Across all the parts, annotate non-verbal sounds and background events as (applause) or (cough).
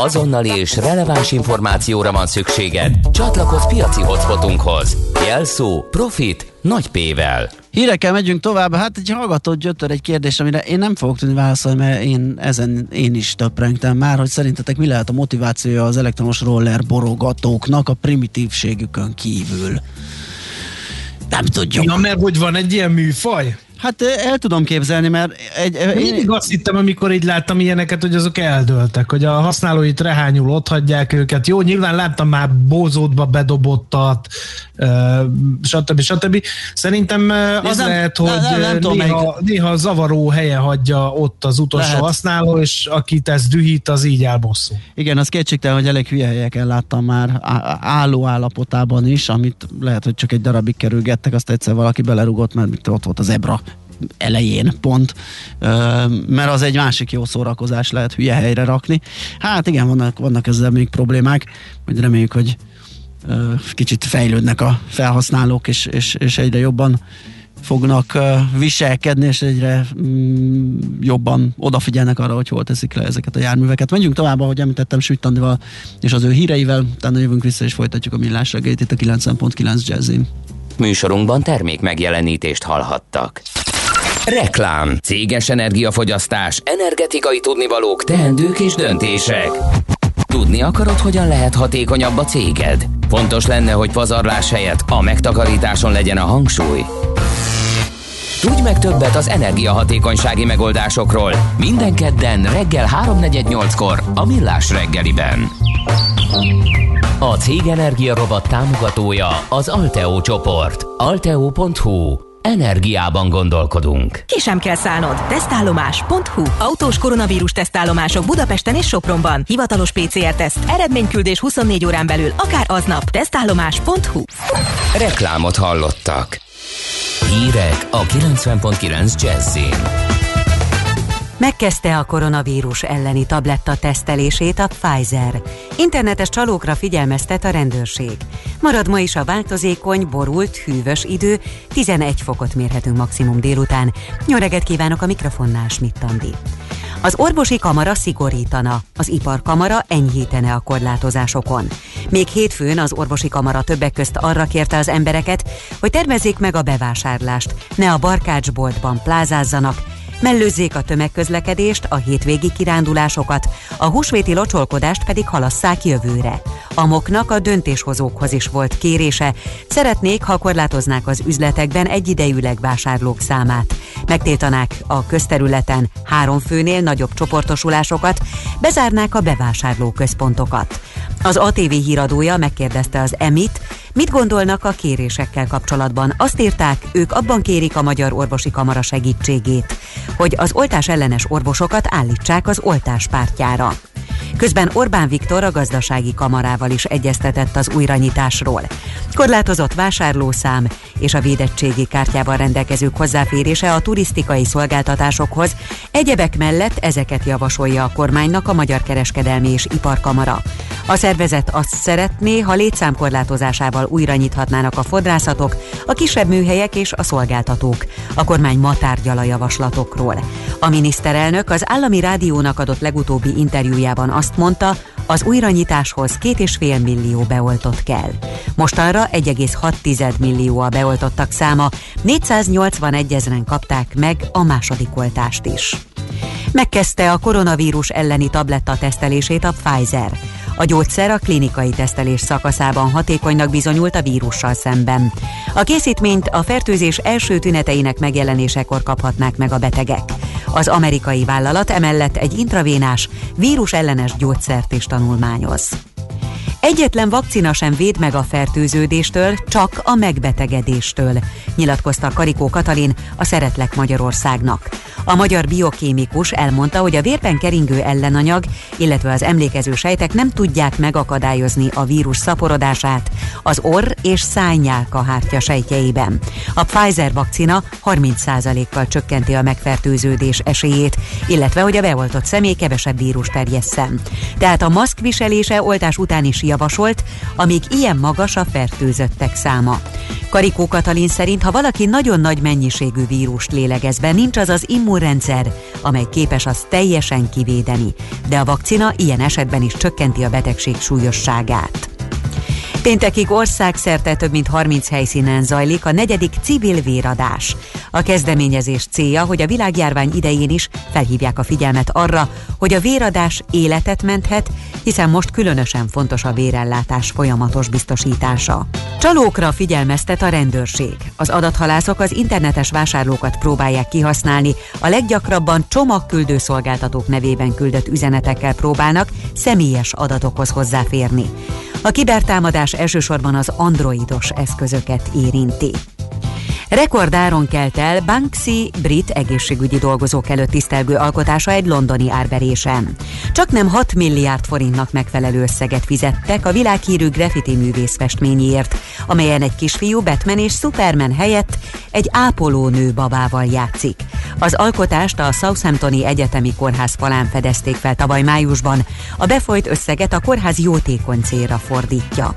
Ha azonnali és releváns információra van szükséged, csatlakozz piaci hotspotunkhoz. Jelszó Profit nagy P-vel. Hírekkel megyünk tovább. Hát egy hallgató gyötör egy kérdés, amire én nem fogok tudni válaszolni, mert én ezen én is töprengtem már, hogy szerintetek mi lehet a motivációja az elektromos roller borogatóknak a primitívségükön kívül. Nem tudjuk. Ja, mert hogy van egy ilyen műfaj? Hát el tudom képzelni, mert... Egy, én mindig azt hittem, amikor így láttam ilyeneket, hogy azok eldőltek, hogy a használóit rehányul ott hagyják őket. Jó, nyilván láttam már bózódba bedobottat, stb. stb. Szerintem az nem, lehet, hogy nem, nem, nem néha, néha zavaró helye hagyja ott az utolsó lehet. használó, és akit ez dühít, az így elbosszul. Igen, az kétségtelen, hogy elég hülye helyeken láttam már álló állapotában is, amit lehet, hogy csak egy darabig kerülgettek, azt egyszer valaki belerugott, mert ott volt az ebra elején pont, mert az egy másik jó szórakozás lehet hülye helyre rakni. Hát igen, vannak, vannak ezzel még problémák, hogy reméljük, hogy kicsit fejlődnek a felhasználók, és, és, és egyre jobban fognak viselkedni, és egyre mm, jobban odafigyelnek arra, hogy hol teszik le ezeket a járműveket. Menjünk tovább, ahogy említettem, Süt Andival és az ő híreivel, utána jövünk vissza, és folytatjuk a millás reggelyt itt a 90.9 Jazzin. Műsorunkban termék megjelenítést hallhattak. Reklám, céges energiafogyasztás, energetikai tudnivalók, teendők és döntések. Tudni akarod, hogyan lehet hatékonyabb a céged? Fontos lenne, hogy pazarlás helyett a megtakarításon legyen a hangsúly. Tudj meg többet az energiahatékonysági megoldásokról minden kedden reggel 3.48-kor a Millás reggeliben. A Cég Energia Robot támogatója az Alteo csoport. Alteo.hu Energiában gondolkodunk. Ki sem kell szállnod. Tesztállomás.hu Autós koronavírus tesztállomások Budapesten és Sopronban. Hivatalos PCR-teszt. Eredményküldés 24 órán belül, akár aznap. Tesztállomás.hu Reklámot hallottak. Hírek a 90.9 Jazzin. Megkezdte a koronavírus elleni tabletta tesztelését a Pfizer. Internetes csalókra figyelmeztet a rendőrség. Marad ma is a változékony, borult, hűvös idő, 11 fokot mérhetünk maximum délután. Jó reggelt kívánok a mikrofonnál, Schmidt-Tandi. Az orvosi kamara szigorítana, az iparkamara enyhítene a korlátozásokon. Még hétfőn az orvosi kamara többek közt arra kérte az embereket, hogy tervezzék meg a bevásárlást, ne a barkácsboltban plázázzanak, mellőzzék a tömegközlekedést, a hétvégi kirándulásokat, a húsvéti locsolkodást pedig halasszák jövőre. A moknak a döntéshozókhoz is volt kérése, szeretnék, ha korlátoznák az üzletekben egyidejűleg vásárlók számát. Megtiltanák a közterületen három főnél nagyobb csoportosulásokat, bezárnák a bevásárló központokat. Az ATV híradója megkérdezte az EMIT, mit gondolnak a kérésekkel kapcsolatban. Azt írták, ők abban kérik a Magyar Orvosi Kamara segítségét, hogy az oltás ellenes orvosokat állítsák az oltás pártjára. Közben Orbán Viktor a gazdasági kamarával is egyeztetett az újranyitásról. Korlátozott vásárlószám és a védettségi kártyával rendelkezők hozzáférése a turisztikai szolgáltatásokhoz, egyebek mellett ezeket javasolja a kormánynak a Magyar Kereskedelmi és Iparkamara. A szervezet azt szeretné, ha létszámkorlátozásával újra a fodrászatok, a kisebb műhelyek és a szolgáltatók. A kormány ma tárgyal a javaslatokról. A miniszterelnök az állami rádiónak adott legutóbbi interjújában azt mondta, az újranyitáshoz 2,5 millió beoltott kell. Mostanra 1,6 millió a beoltottak száma, 481 ezeren kapták meg a második oltást is. Megkezdte a koronavírus elleni tabletta tesztelését a Pfizer. A gyógyszer a klinikai tesztelés szakaszában hatékonynak bizonyult a vírussal szemben. A készítményt a fertőzés első tüneteinek megjelenésekor kaphatnák meg a betegek. Az amerikai vállalat emellett egy intravénás, vírus ellenes gyógyszert is tanulmányoz. Egyetlen vakcina sem véd meg a fertőződéstől, csak a megbetegedéstől, nyilatkozta Karikó Katalin, a Szeretlek Magyarországnak. A magyar biokémikus elmondta, hogy a vérben keringő ellenanyag, illetve az emlékező sejtek nem tudják megakadályozni a vírus szaporodását az orr és szájnyálka hártya sejtjeiben. A Pfizer vakcina 30%-kal csökkenti a megfertőződés esélyét, illetve hogy a beoltott személy kevesebb vírus terjesszen. Tehát a maszk viselése oltás után is javasolt, amíg ilyen magas a fertőzöttek száma. Karikó Katalin szerint, ha valaki nagyon nagy mennyiségű vírust lélegez be, nincs az az immun immunrendszer, amely képes az teljesen kivédeni, de a vakcina ilyen esetben is csökkenti a betegség súlyosságát. Péntekig országszerte több mint 30 helyszínen zajlik a negyedik civil véradás. A kezdeményezés célja, hogy a világjárvány idején is felhívják a figyelmet arra, hogy a véradás életet menthet, hiszen most különösen fontos a vérellátás folyamatos biztosítása. Csalókra figyelmeztet a rendőrség. Az adathalászok az internetes vásárlókat próbálják kihasználni, a leggyakrabban csomagküldő szolgáltatók nevében küldött üzenetekkel próbálnak személyes adatokhoz hozzáférni. A kibertámadás elsősorban az androidos eszközöket érinti. Rekordáron kelt el Banksy brit egészségügyi dolgozók előtt tisztelgő alkotása egy londoni árverésen. Csak nem 6 milliárd forintnak megfelelő összeget fizettek a világhírű graffiti művész festményéért, amelyen egy kisfiú Batman és Superman helyett egy ápolónő babával játszik. Az alkotást a Southamptoni Egyetemi Kórház falán fedezték fel tavaly májusban, a befolyt összeget a kórház jótékony célra fordítja.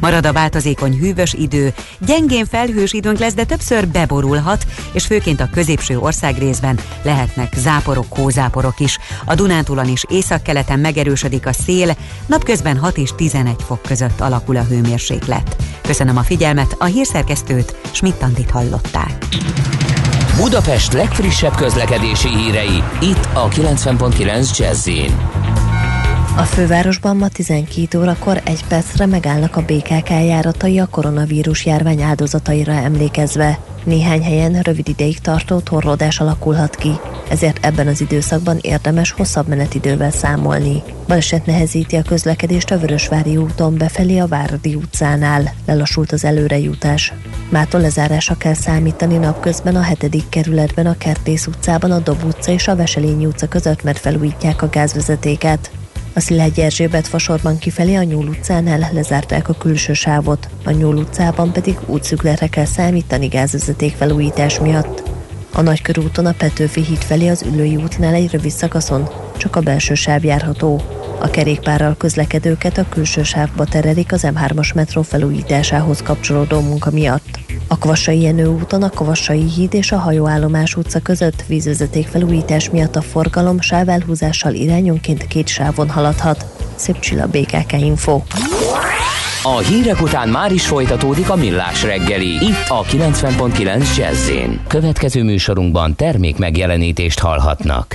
Marad a változékony hűvös idő, gyengén felhős időnk lesz, de többször beborulhat, és főként a középső országrészben lehetnek záporok, hózáporok is. A Dunántúlon is északkeleten megerősödik a szél, napközben 6 és 11 fok között alakul a hőmérséklet. Köszönöm a figyelmet, a hírszerkesztőt Schmidt-Tandit hallották. Budapest legfrissebb közlekedési hírei, itt a 90.9 jazz a fővárosban ma 12 órakor egy percre megállnak a BKK járatai a koronavírus járvány áldozataira emlékezve. Néhány helyen rövid ideig tartó torlódás alakulhat ki, ezért ebben az időszakban érdemes hosszabb menetidővel számolni. Baleset nehezíti a közlekedést a Vörösvári úton befelé a Váradi utcánál. Lelassult az előrejutás. Mától lezárása kell számítani napközben a 7. kerületben a Kertész utcában a Dob utca és a Veselényi utca között, mert felújítják a gázvezetéket. A Szilágyi Erzsébet fasorban kifelé a Nyúl utcánál lezárták a külső sávot, a Nyúl utcában pedig útszükletre kell számítani gázvezeték felújítás miatt. A Nagykörúton a Petőfi híd felé az Ülői útnál egy rövid szakaszon csak a belső sáv járható. A kerékpárral közlekedőket a külső sávba terelik az M3-as metró felújításához kapcsolódó munka miatt. A Kvassai Jenő úton a Kvassai híd és a hajóállomás utca között vízvezeték felújítás miatt a forgalom sávelhúzással irányonként két sávon haladhat. Szép csilla BKK Info. A hírek után már is folytatódik a millás reggeli. Itt a 90.9 jazz Következő műsorunkban termék megjelenítést hallhatnak.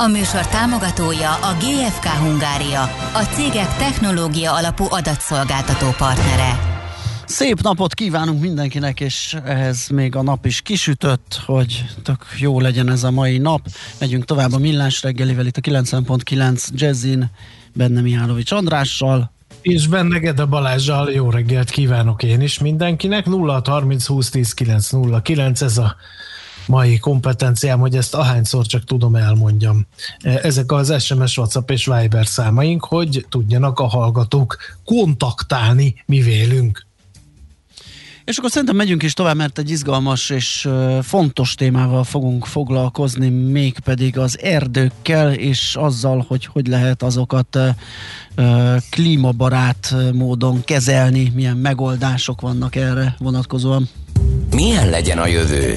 A műsor támogatója a GFK Hungária, a cégek technológia alapú adatszolgáltató partnere. Szép napot kívánunk mindenkinek, és ehhez még a nap is kisütött, hogy tök jó legyen ez a mai nap. Megyünk tovább a Millás reggelivel itt a 90.9 Jazzin, benne Mihálovics Andrással, és benne Gede Balázsjal jó reggelt kívánok én is mindenkinek. 0 30 20 10 9 0 9 ez a mai kompetenciám, hogy ezt ahányszor csak tudom elmondjam. Ezek az SMS, WhatsApp és Viber számaink, hogy tudjanak a hallgatók kontaktálni mi vélünk. És akkor szerintem megyünk is tovább, mert egy izgalmas és fontos témával fogunk foglalkozni, mégpedig az erdőkkel, és azzal, hogy hogy lehet azokat klímabarát módon kezelni, milyen megoldások vannak erre vonatkozóan. Milyen legyen a jövő?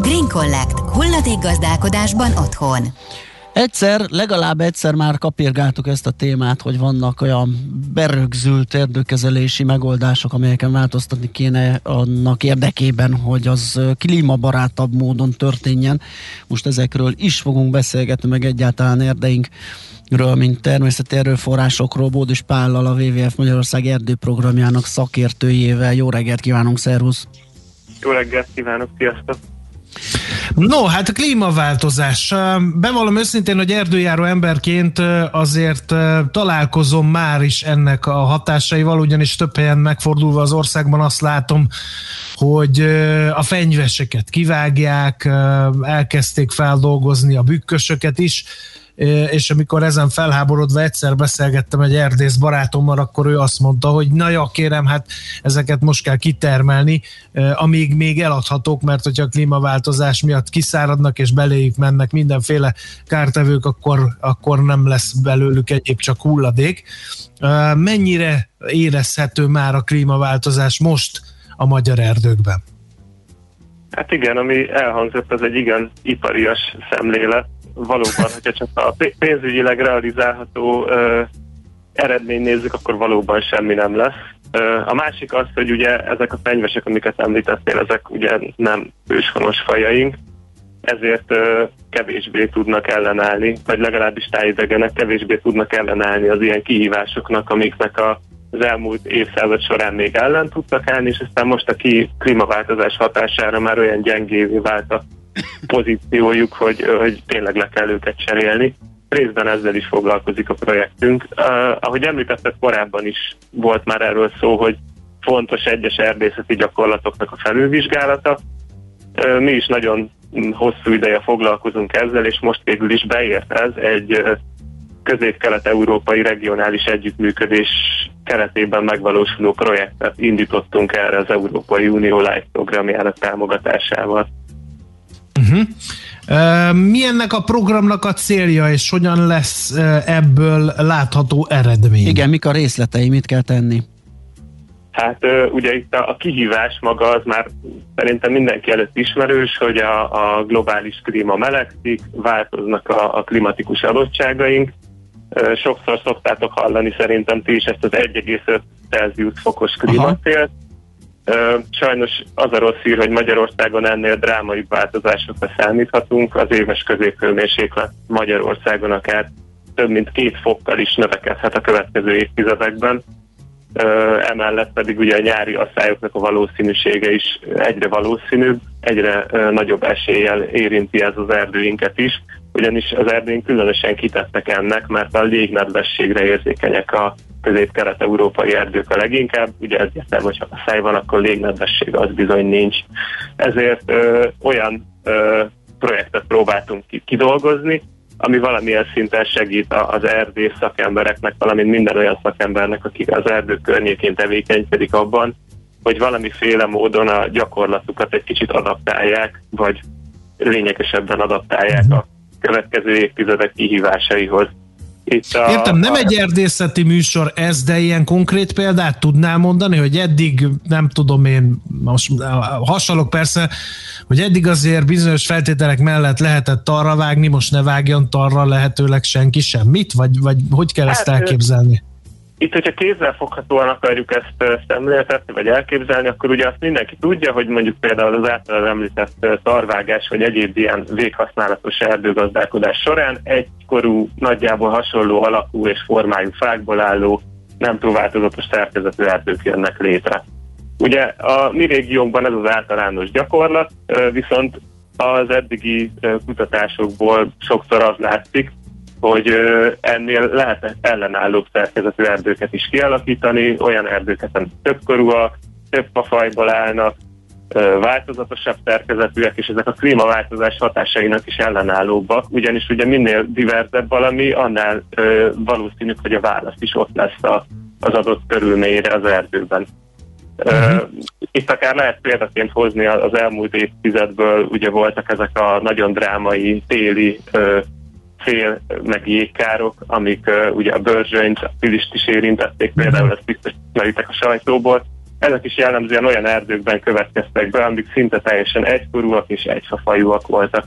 Green Collect. Hulladék gazdálkodásban otthon. Egyszer, legalább egyszer már kapirgáltuk ezt a témát, hogy vannak olyan berögzült erdőkezelési megoldások, amelyeken változtatni kéne annak érdekében, hogy az klímabarátabb módon történjen. Most ezekről is fogunk beszélgetni, meg egyáltalán erdeink ről, mint természeti erőforrásokról, Bódis Pállal, a WWF Magyarország erdőprogramjának szakértőjével. Jó reggelt kívánunk, szervusz! Jó reggelt kívánok, sziasztok! No, hát a klímaváltozás. Bevallom őszintén, hogy erdőjáró emberként azért találkozom már is ennek a hatásaival, ugyanis több helyen megfordulva az országban azt látom, hogy a fenyveseket kivágják, elkezdték feldolgozni a bükkösöket is, és amikor ezen felháborodva egyszer beszélgettem egy erdész barátommal, akkor ő azt mondta, hogy na ja, kérem, hát ezeket most kell kitermelni, amíg még eladhatók, mert hogyha a klímaváltozás miatt kiszáradnak és beléjük mennek mindenféle kártevők, akkor, akkor nem lesz belőlük egyéb csak hulladék. Mennyire érezhető már a klímaváltozás most a magyar erdőkben? Hát igen, ami elhangzott, ez egy igen iparias szemlélet valóban, hogyha csak a pénzügyileg realizálható ö, eredmény nézzük, akkor valóban semmi nem lesz. Ö, a másik az, hogy ugye ezek a fenyvesek, amiket említettél, ezek ugye nem őshonos fajaink, ezért ö, kevésbé tudnak ellenállni, vagy legalábbis tájidegenek kevésbé tudnak ellenállni az ilyen kihívásoknak, amiknek a az elmúlt évszázad során még ellen tudtak állni, és aztán most a ki klímaváltozás hatására már olyan gyengévé vált a pozíciójuk, hogy, hogy tényleg le kell őket cserélni. Részben ezzel is foglalkozik a projektünk. Uh, ahogy említetted, korábban is volt már erről szó, hogy fontos egyes erdészeti gyakorlatoknak a felülvizsgálata. Uh, mi is nagyon hosszú ideje foglalkozunk ezzel, és most végül is beért ez egy uh, közép-kelet-európai regionális együttműködés keretében megvalósuló projektet indítottunk erre az Európai Unió Live programjának támogatásával. Uh-huh. Mi ennek a programnak a célja, és hogyan lesz ebből látható eredmény? Igen, mik a részletei, mit kell tenni? Hát ugye itt a, a kihívás maga az már szerintem mindenki előtt ismerős, hogy a, a globális klíma melegszik, változnak a, a klimatikus adottságaink. Sokszor szoktátok hallani szerintem ti is ezt az 1,5 Celsius fokos klímacélt. Sajnos az a rossz hír, hogy Magyarországon ennél drámai változásokra számíthatunk. Az éves középhőmérséklet Magyarországon akár több mint két fokkal is növekedhet a következő évtizedekben. Emellett pedig ugye a nyári asszályoknak a valószínűsége is egyre valószínűbb, egyre nagyobb eséllyel érinti ez az erdőinket is. Ugyanis az erdén különösen kitettek ennek, mert a légnedvességre érzékenyek a közép-kelet-európai erdők a leginkább, ugye ez értem, hogyha a száj van, akkor légnedvesség az bizony nincs. Ezért ö, olyan ö, projektet próbáltunk kidolgozni, ami valamilyen szinten segít az erdész szakembereknek, valamint minden olyan szakembernek, akik az erdő környékén tevékenykedik abban, hogy valamiféle módon a gyakorlatukat egy kicsit adaptálják, vagy lényegesebben adaptálják a következő évtizedek kihívásaihoz. Itt a, Értem, nem a... egy erdészeti műsor ez, de ilyen konkrét példát tudnál mondani, hogy eddig, nem tudom én, most hasonlok persze, hogy eddig azért bizonyos feltételek mellett lehetett arra vágni, most ne vágjon arra lehetőleg senki semmit, vagy, vagy hogy kell hát, ezt elképzelni? Itt, hogyha kézzel foghatóan akarjuk ezt szemléltetni, vagy elképzelni, akkor ugye azt mindenki tudja, hogy mondjuk például az általán említett tarvágás, vagy egyéb ilyen véghasználatos erdőgazdálkodás során egykorú, nagyjából hasonló alakú és formájú fákból álló, nem túl változatos szerkezetű erdők jönnek létre. Ugye a mi régiónkban ez az általános gyakorlat, viszont az eddigi kutatásokból sokszor az látszik, hogy ennél lehet ellenállóbb szerkezetű erdőket is kialakítani, olyan erdőket, amik többkorúak, több fajból állnak, változatosabb szerkezetűek, és ezek a klímaváltozás hatásainak is ellenállóbbak, ugyanis ugye minél diverzebb valami, annál valószínűbb, hogy a válasz is ott lesz a, az adott körülményre az erdőben. Uh-huh. Itt akár lehet példaként hozni az elmúlt évtizedből, ugye voltak ezek a nagyon drámai téli fél meg jégkárok, amik uh, ugye a börzsönyt, a pilist is érintették, mhm. például ezt biztos ismeritek a sajtóból. Ezek is jellemzően olyan erdőkben következtek be, amik szinte teljesen egykorúak és egyfafajúak voltak.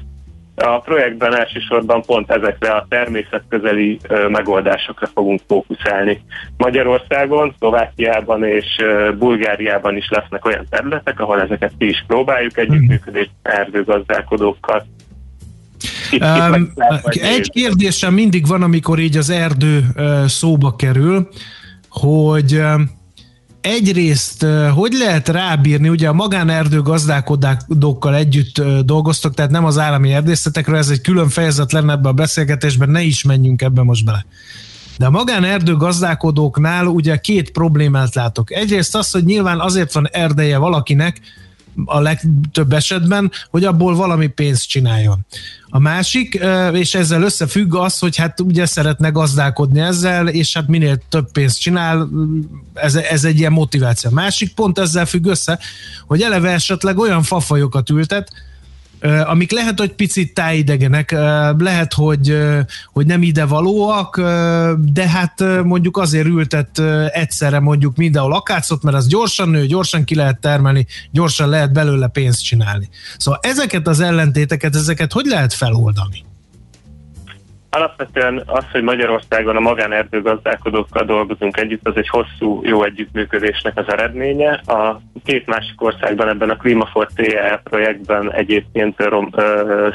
A projektben elsősorban pont ezekre a természetközeli uh, megoldásokra fogunk fókuszálni. Magyarországon, Szlovákiában és uh, Bulgáriában is lesznek olyan területek, ahol ezeket ki is próbáljuk együttműködés erdőgazdálkodókkal. Um, egy kérdésem mindig van, amikor így az erdő szóba kerül, hogy egyrészt hogy lehet rábírni, ugye a magánerdő gazdálkodókkal együtt dolgoztok, tehát nem az állami erdészetekről, ez egy külön fejezet lenne ebbe a beszélgetésben, ne is menjünk ebbe most bele. De a magánerdő gazdálkodóknál ugye két problémát látok. Egyrészt az, hogy nyilván azért van erdeje valakinek, a legtöbb esetben, hogy abból valami pénzt csináljon. A másik, és ezzel összefügg az, hogy hát ugye szeretne gazdálkodni ezzel, és hát minél több pénzt csinál, ez, ez egy ilyen motiváció. A másik pont ezzel függ össze, hogy eleve esetleg olyan fafajokat ültet, amik lehet, hogy picit tájidegenek, lehet, hogy, hogy nem ide valóak, de hát mondjuk azért ültet egyszerre mondjuk mindenhol akácot, mert az gyorsan nő, gyorsan ki lehet termelni, gyorsan lehet belőle pénzt csinálni. Szóval ezeket az ellentéteket, ezeket hogy lehet feloldani? Alapvetően az, hogy Magyarországon a magánerdőgazdálkodókkal dolgozunk együtt, az egy hosszú, jó együttműködésnek az eredménye. A két másik országban ebben a Klímafort TEL projektben egyébként Rom,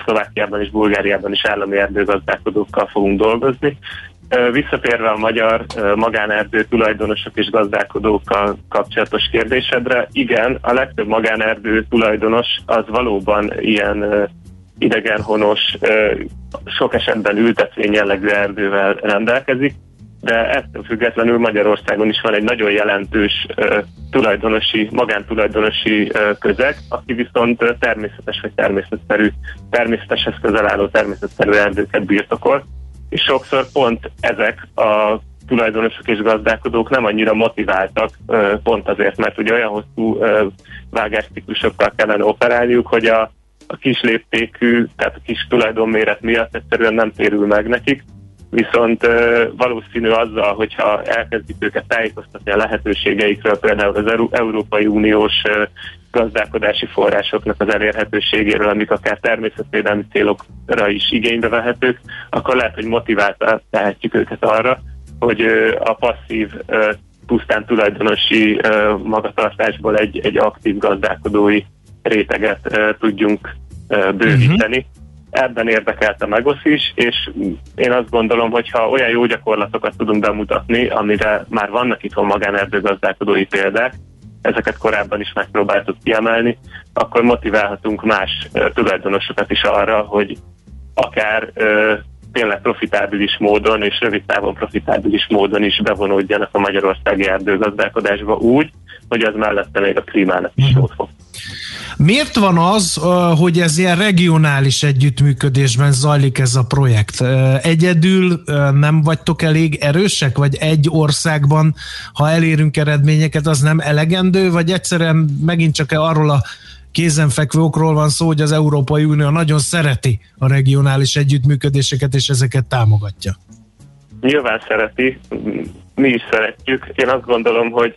Szlovákiában és Bulgáriában is állami erdőgazdálkodókkal fogunk dolgozni. Visszatérve a magyar magánerdő tulajdonosok és gazdálkodókkal kapcsolatos kérdésedre, igen, a legtöbb magánerdő tulajdonos az valóban ilyen idegenhonos, sok esetben ültetvény jellegű erdővel rendelkezik, de ettől függetlenül Magyarországon is van egy nagyon jelentős tulajdonosi, magántulajdonosi közeg, aki viszont természetes vagy természetszerű, természeteshez közel álló természetszerű erdőket birtokol, és sokszor pont ezek a tulajdonosok és gazdálkodók nem annyira motiváltak, pont azért, mert ugye olyan hosszú vágásciklusokkal kellene operálniuk, hogy a a kis léptékű, tehát a kis tulajdonméret miatt egyszerűen nem térül meg nekik, viszont valószínű azzal, hogyha elkezdjük őket tájékoztatni a lehetőségeikről, például az Európai Uniós gazdálkodási forrásoknak az elérhetőségéről, amik akár természetvédelmi célokra is igénybe vehetők, akkor lehet, hogy motiválta tehetjük őket arra, hogy a passzív pusztán tulajdonosi magatartásból egy, egy aktív gazdálkodói réteget tudjunk bővíteni. Uh-huh. Ebben érdekelt a Megosz is, és én azt gondolom, hogy ha olyan jó gyakorlatokat tudunk bemutatni, amire már vannak itthon magánerdőgazdálkodói példák, ezeket korábban is megpróbáltuk kiemelni, akkor motiválhatunk más tulajdonosokat is arra, hogy akár ö, tényleg profitábilis módon és rövid távon profitábilis módon is bevonódjanak a magyarországi erdőgazdálkodásba úgy, hogy az mellette még a klímának is jót fog. Miért van az, hogy ez ilyen regionális együttműködésben zajlik ez a projekt? Egyedül nem vagytok elég erősek, vagy egy országban, ha elérünk eredményeket, az nem elegendő, vagy egyszerűen megint csak arról a kézenfekvő okról van szó, hogy az Európai Unió nagyon szereti a regionális együttműködéseket, és ezeket támogatja. Nyilván szereti, mi is szeretjük. Én azt gondolom, hogy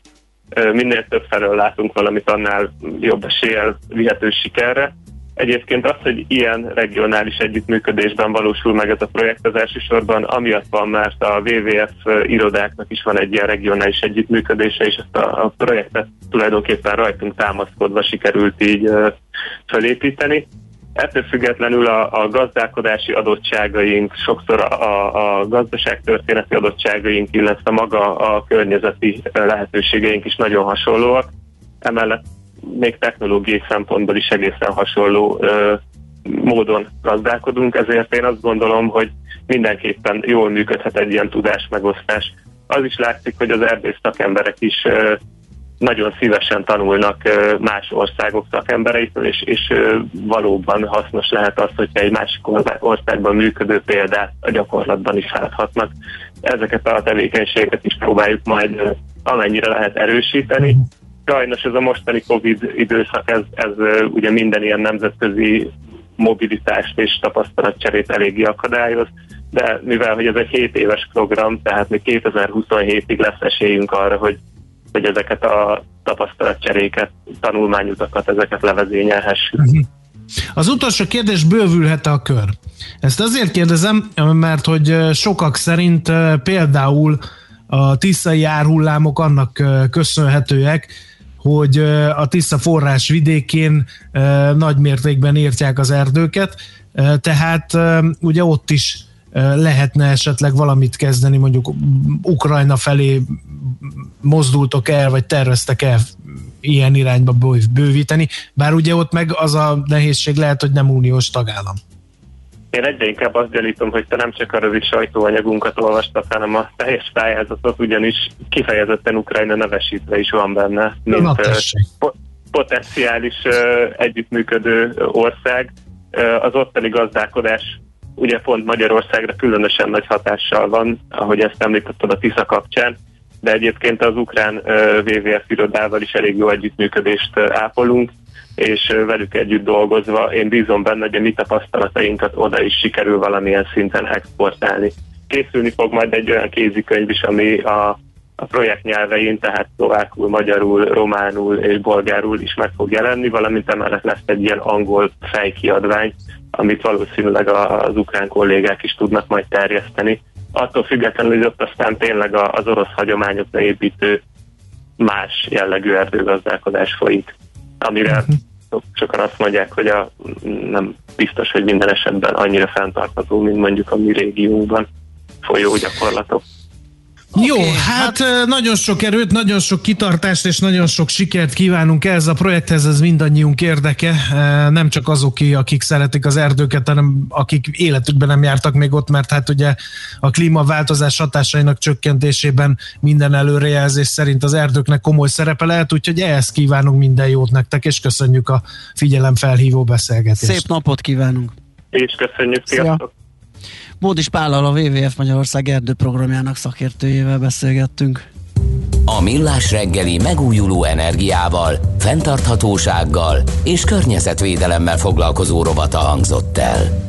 minél több felől látunk valamit, annál jobb eséllyel vihető sikerre. Egyébként az, hogy ilyen regionális együttműködésben valósul meg ez a projekt, az elsősorban amiatt van, mert a WWF irodáknak is van egy ilyen regionális együttműködése, és ezt a, a projektet tulajdonképpen rajtunk támaszkodva sikerült így felépíteni. Ettől függetlenül a, a gazdálkodási adottságaink, sokszor a, a gazdaságtörténeti adottságaink, illetve maga a környezeti lehetőségeink is nagyon hasonlóak. Emellett még technológiai szempontból is egészen hasonló ö, módon gazdálkodunk, ezért én azt gondolom, hogy mindenképpen jól működhet egy ilyen tudásmegosztás. Az is látszik, hogy az erdész szakemberek is ö, nagyon szívesen tanulnak más országok szakembereitől, és, és valóban hasznos lehet az, hogyha egy másik országban működő példát a gyakorlatban is láthatnak. Ezeket a tevékenységeket is próbáljuk majd amennyire lehet erősíteni. Sajnos ez a mostani Covid időszak, ez, ez ugye minden ilyen nemzetközi mobilitást és tapasztalatcserét eléggé akadályoz, de mivel hogy ez egy 7 éves program, tehát még 2027-ig lesz esélyünk arra, hogy hogy ezeket a tapasztalatcseréket, tanulmányutakat, ezeket levezényelhessük. Uh-huh. Az utolsó kérdés bővülhet a kör. Ezt azért kérdezem, mert hogy sokak szerint például a tiszai árhullámok annak köszönhetőek, hogy a Tisza forrás vidékén nagy mértékben írtják az erdőket, tehát ugye ott is lehetne esetleg valamit kezdeni, mondjuk Ukrajna felé mozdultok el, vagy terveztek el ilyen irányba bővíteni, bár ugye ott meg az a nehézség lehet, hogy nem uniós tagállam. Én egyre inkább azt gyanítom, hogy te nem csak a rövid sajtóanyagunkat olvastad, hanem a teljes pályázatot, ugyanis kifejezetten Ukrajna nevesítve is van benne, mint Na, po- potenciális együttműködő ország. Az ottani gazdálkodás ugye pont Magyarországra különösen nagy hatással van, ahogy ezt említetted a TISZA kapcsán, de egyébként az ukrán WWF irodával is elég jó együttműködést ápolunk, és velük együtt dolgozva én bízom benne, hogy a mi tapasztalatainkat oda is sikerül valamilyen szinten exportálni. Készülni fog majd egy olyan kézikönyv is, ami a, a projekt nyelvein, tehát szlovákul, magyarul, románul és bolgárul is meg fog jelenni, valamint emellett lesz egy ilyen angol fejkiadvány, amit valószínűleg az ukrán kollégák is tudnak majd terjeszteni. Attól függetlenül, hogy ott aztán tényleg az orosz hagyományokra építő más jellegű erdőgazdálkodás folyik, amire uh-huh. sokan azt mondják, hogy a, nem biztos, hogy minden esetben annyira fenntartható, mint mondjuk a mi régiónkban folyó gyakorlatok. Jó, okay, hát, hát nagyon sok erőt, nagyon sok kitartást és nagyon sok sikert kívánunk ehhez a projekthez, ez mindannyiunk érdeke, nem csak azok, akik szeretik az erdőket, hanem akik életükben nem jártak még ott, mert hát ugye a klímaváltozás hatásainak csökkentésében minden előrejelzés szerint az erdőknek komoly szerepe lehet, úgyhogy ehhez kívánunk minden jót nektek, és köszönjük a figyelemfelhívó beszélgetést. Szép napot kívánunk! És köszönjük, sziasztok! Szia. Bódis Pállal a WWF Magyarország erdőprogramjának szakértőjével beszélgettünk. A Millás reggeli megújuló energiával, fenntarthatósággal és környezetvédelemmel foglalkozó rovata hangzott el.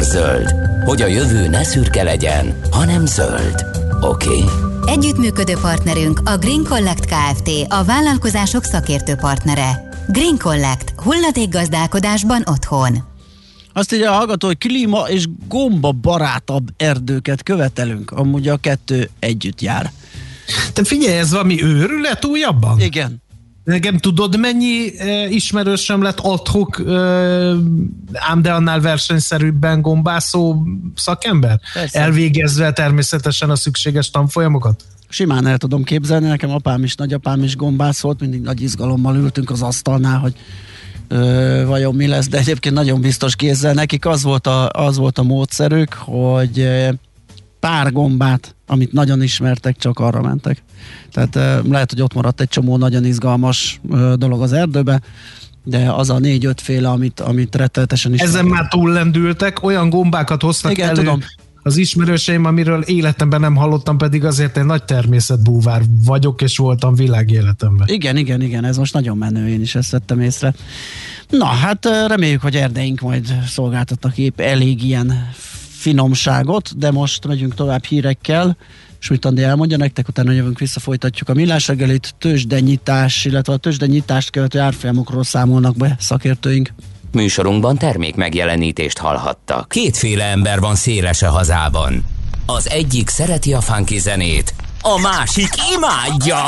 zöld, hogy a jövő ne szürke legyen, hanem zöld. Oké? Okay? Együttműködő partnerünk a Green Collect Kft. a vállalkozások szakértő partnere. Green Collect. Hulladékgazdálkodásban otthon. Azt írja a hallgató, hogy klíma és gomba barátabb erdőket követelünk. Amúgy a kettő együtt jár. Te figyelj, ez valami őrület újabban? Igen. Nekem tudod, mennyi e, ismerősöm lett adhok, e, ám de annál versenyszerűbben gombászó szakember? Persze. Elvégezve természetesen a szükséges tanfolyamokat? Simán el tudom képzelni, nekem apám is, nagyapám is gombász volt, mindig nagy izgalommal ültünk az asztalnál, hogy vajon mi lesz, de egyébként nagyon biztos kézzel. Nekik az volt a, az volt a módszerük, hogy pár gombát, amit nagyon ismertek, csak arra mentek. Tehát lehet, hogy ott maradt egy csomó nagyon izgalmas dolog az erdőbe, de az a négy-öt féle, amit, amit rettenetesen is. Ezen már túllendültek, olyan gombákat hoztak Igen, elő, tudom. Az ismerőseim, amiről életemben nem hallottam, pedig azért egy nagy természetbúvár vagyok, és voltam világéletemben. Igen, igen, igen, ez most nagyon menő, én is ezt vettem észre. Na, hát reméljük, hogy erdeink majd szolgáltatnak épp elég ilyen finomságot, de most megyünk tovább hírekkel. Sújt Andi elmondja nektek, utána jövünk vissza, folytatjuk a millás reggelit, tőzsdenyítás, illetve a tőzsdenyítást követő árfolyamokról számolnak be szakértőink. Műsorunkban termék megjelenítést hallhattak. Kétféle ember van széles a hazában. Az egyik szereti a funky zenét, a másik imádja.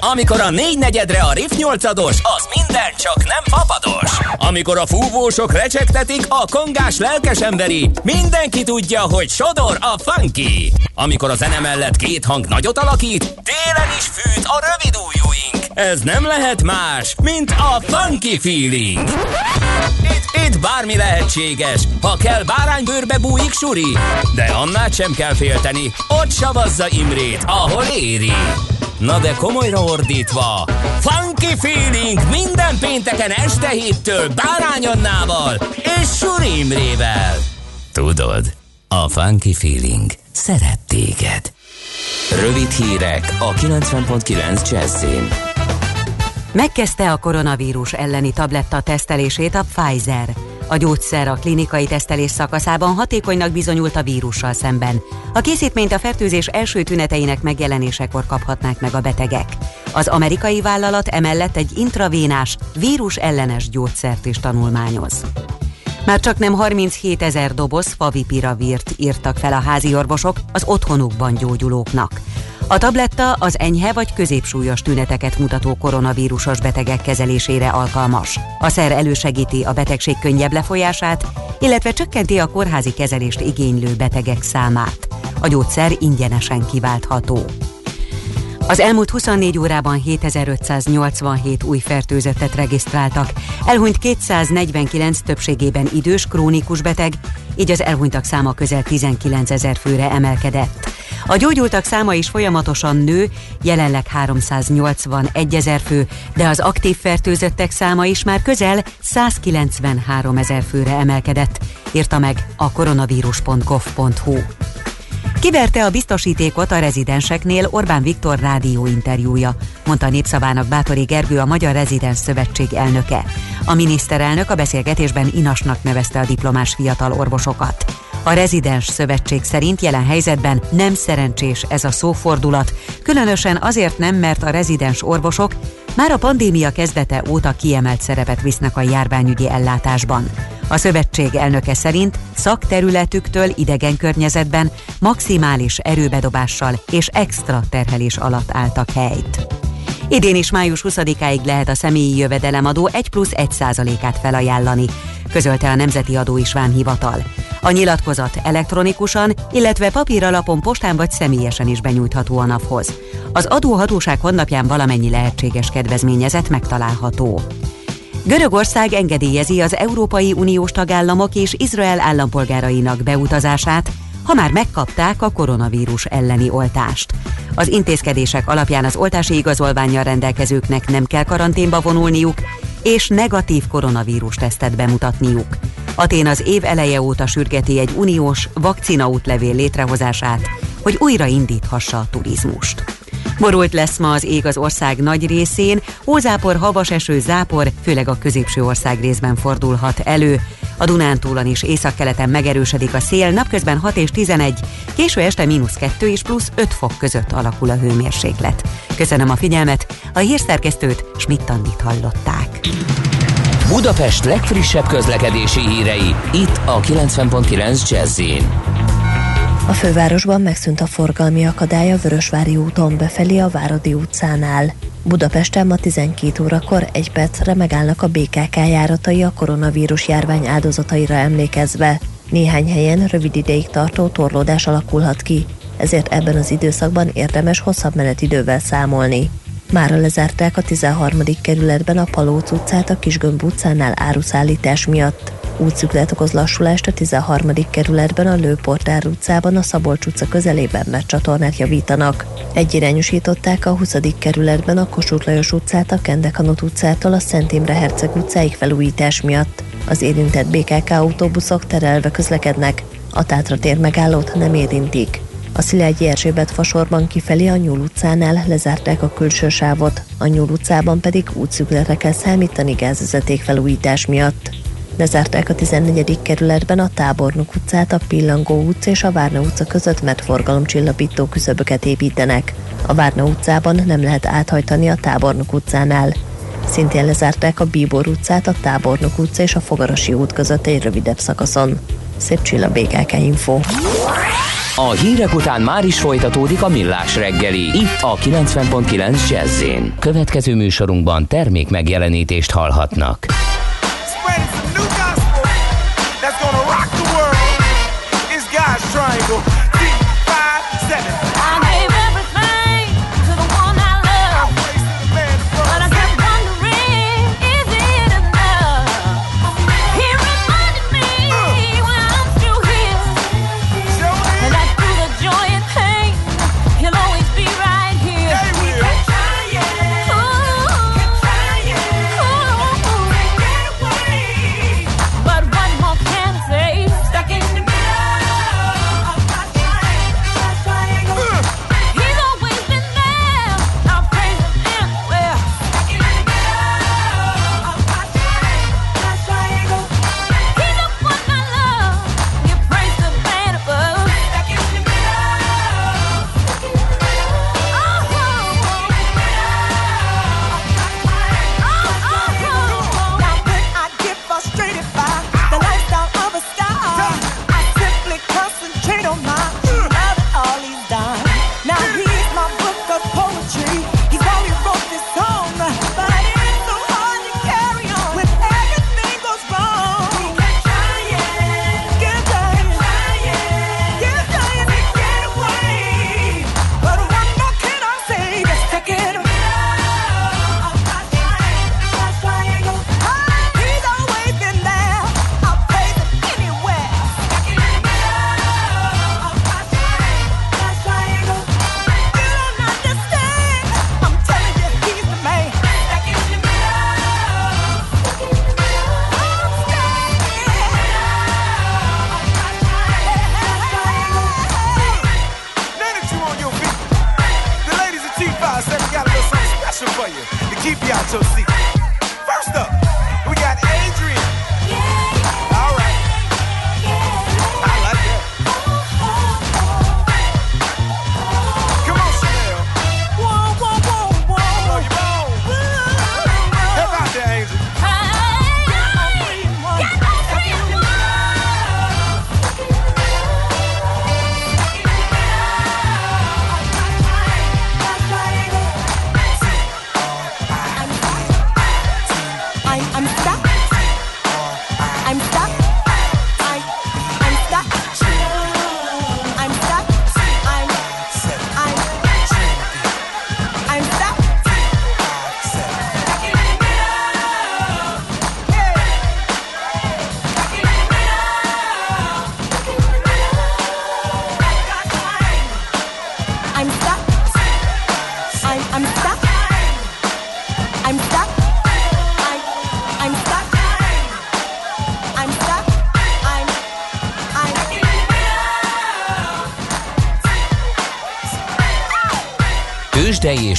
Amikor a négy negyedre a riff nyolcados, az minden csak nem fapados. Amikor a fúvósok recsegtetik, a kongás lelkes emberi, mindenki tudja, hogy sodor a funky. Amikor a zene mellett két hang nagyot alakít, télen is fűt a rövid ujjúink. Ez nem lehet más, mint a funky feeling. Itt, itt bármi lehetséges, ha kell báránybőrbe bújik suri, de annál sem kell félteni, ott savazza Imrét, ahol éri. Na de komolyra ordítva, Funky Feeling minden pénteken este héttől Bárány Annával és Suri Imrével. Tudod, a Funky Feeling szeret téged. Rövid hírek a 90.9 Jazzin. Megkezdte a koronavírus elleni tabletta tesztelését a Pfizer. A gyógyszer a klinikai tesztelés szakaszában hatékonynak bizonyult a vírussal szemben. A készítményt a fertőzés első tüneteinek megjelenésekor kaphatnák meg a betegek. Az amerikai vállalat emellett egy intravénás, vírus ellenes gyógyszert is tanulmányoz. Már csak nem 37 ezer doboz favipiravírt írtak fel a házi orvosok az otthonukban gyógyulóknak. A tabletta az enyhe vagy középsúlyos tüneteket mutató koronavírusos betegek kezelésére alkalmas. A szer elősegíti a betegség könnyebb lefolyását, illetve csökkenti a kórházi kezelést igénylő betegek számát. A gyógyszer ingyenesen kiváltható. Az elmúlt 24 órában 7587 új fertőzöttet regisztráltak, elhunyt 249 többségében idős, krónikus beteg, így az elhunytak száma közel 19 ezer főre emelkedett. A gyógyultak száma is folyamatosan nő, jelenleg 381 ezer fő, de az aktív fertőzöttek száma is már közel 193 ezer főre emelkedett, írta meg a koronavírus.gov.hu. Kiverte a biztosítékot a rezidenseknél Orbán Viktor rádió interjúja, mondta a Népszavának Bátori Gergő, a Magyar Rezidens Szövetség elnöke. A miniszterelnök a beszélgetésben inasnak nevezte a diplomás fiatal orvosokat. A rezidens szövetség szerint jelen helyzetben nem szerencsés ez a szófordulat, különösen azért nem, mert a rezidens orvosok már a pandémia kezdete óta kiemelt szerepet visznek a járványügyi ellátásban. A szövetség elnöke szerint szakterületüktől idegen környezetben maximális erőbedobással és extra terhelés alatt álltak helyt. Idén is május 20-áig lehet a személyi jövedelemadó 1 plusz 1 százalékát felajánlani, közölte a Nemzeti Adó is Hivatal. A nyilatkozat elektronikusan, illetve papíralapon postán vagy személyesen is benyújtható a naphoz. Az adóhatóság honlapján valamennyi lehetséges kedvezményezet megtalálható. Görögország engedélyezi az Európai Uniós tagállamok és Izrael állampolgárainak beutazását, ha már megkapták a koronavírus elleni oltást. Az intézkedések alapján az oltási igazolványjal rendelkezőknek nem kell karanténba vonulniuk, és negatív koronavírus tesztet bemutatniuk. Atén az év eleje óta sürgeti egy uniós vakcinaútlevél létrehozását, hogy újra indíthassa a turizmust. Borult lesz ma az ég az ország nagy részén, hózápor, havas eső, zápor, főleg a középső ország részben fordulhat elő. A Dunántúlon is északkeleten megerősödik a szél, napközben 6 és 11, késő este mínusz 2 és plusz 5 fok között alakul a hőmérséklet. Köszönöm a figyelmet, a hírszerkesztőt Schmidt-Tandit hallották. Budapest legfrissebb közlekedési hírei, itt a 90.9 jazz a fővárosban megszűnt a forgalmi akadály a Vörösvári úton befelé a Váradi utcánál. Budapesten ma 12 órakor egy percre megállnak a BKK járatai a koronavírus járvány áldozataira emlékezve. Néhány helyen rövid ideig tartó torlódás alakulhat ki, ezért ebben az időszakban érdemes hosszabb menetidővel számolni. Mára lezárták a 13. kerületben a Palóc utcát a Kisgömb utcánál áruszállítás miatt. Útszüklet okoz lassulást a 13. kerületben a Lőportár utcában a Szabolcs utca közelében, mert csatornát javítanak. Egyirányosították a 20. kerületben a Kossuth Lajos utcát a Kendekanot utcától a Szent Imre Herceg utcáig felújítás miatt. Az érintett BKK autóbuszok terelve közlekednek, a Tátra tér megállót nem érintik. A Szilágyi Erzsébet fasorban kifelé a Nyúl utcánál lezárták a külső sávot, a Nyúl utcában pedig útszükletre kell számítani gázvezeték felújítás miatt. Lezárták a 14. kerületben a Tábornok utcát, a Pillangó utca és a Várna utca között, mert forgalomcsillapító küszöböket építenek. A Várna utcában nem lehet áthajtani a Tábornok utcánál. Szintén lezárták a Bíbor utcát, a Tábornok utca és a Fogarasi út között egy rövidebb szakaszon. Szép csilla BKK Info. A hírek után már is folytatódik a millás reggeli. Itt a 90.9 jazz Következő műsorunkban termék megjelenítést hallhatnak. Triangle. és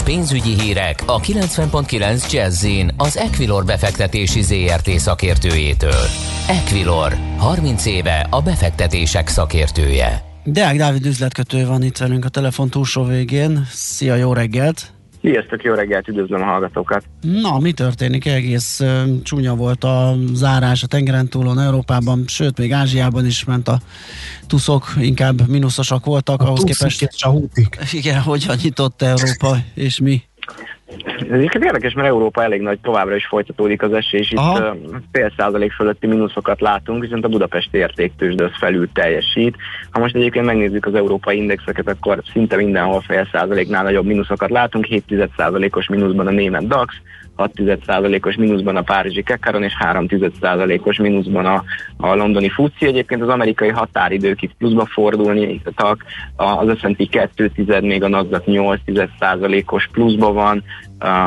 pénzügyi hírek a 90.9 jazz az Equilor befektetési ZRT szakértőjétől. Equilor, 30 éve a befektetések szakértője. Deák Dávid üzletkötő van itt velünk a telefon túlsó végén. Szia, jó reggelt! Sziasztok, jó reggelt, üdvözlöm a hallgatókat! Na, mi történik? Egész csúnya volt a zárás a tengeren túlon Európában, sőt, még Ázsiában is ment a tuszok, inkább mínuszosak voltak. A ahhoz képest. A Igen, hogyan nyitott Európa, és mi? Ez egyébként érdekes, mert Európa elég nagy, továbbra is folytatódik az esés, itt Aha. uh, fél százalék fölötti mínuszokat látunk, viszont a Budapesti értéktősde az felül teljesít. Ha most egyébként megnézzük az európai indexeket, akkor szinte mindenhol fél százaléknál nagyobb mínuszokat látunk, 7 százalékos mínuszban a német DAX, 6 százalékos mínuszban a párizsi Kekaron és 3 százalékos mínuszban a, a londoni FUCI. Egyébként az amerikai határidők itt pluszba fordultak, az S&P 2 tized, még a Nasdaq 8 százalékos pluszba van,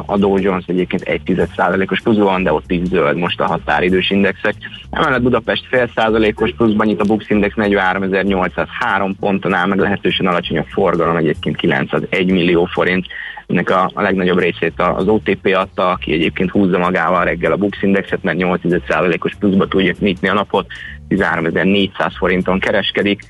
a Dow Jones egyébként 1 százalékos pluszban van, de ott is zöld most a határidős indexek. Emellett Budapest fél százalékos pluszban nyit a Bux Index 43.803 ponton áll, meglehetősen alacsony a forgalom, egyébként 901 millió forint. Ennek a, a legnagyobb részét az OTP adta, aki egyébként húzza magával reggel a Bux Indexet, mert 8 százalékos pluszba tudja nyitni a napot, 13.400 forinton kereskedik.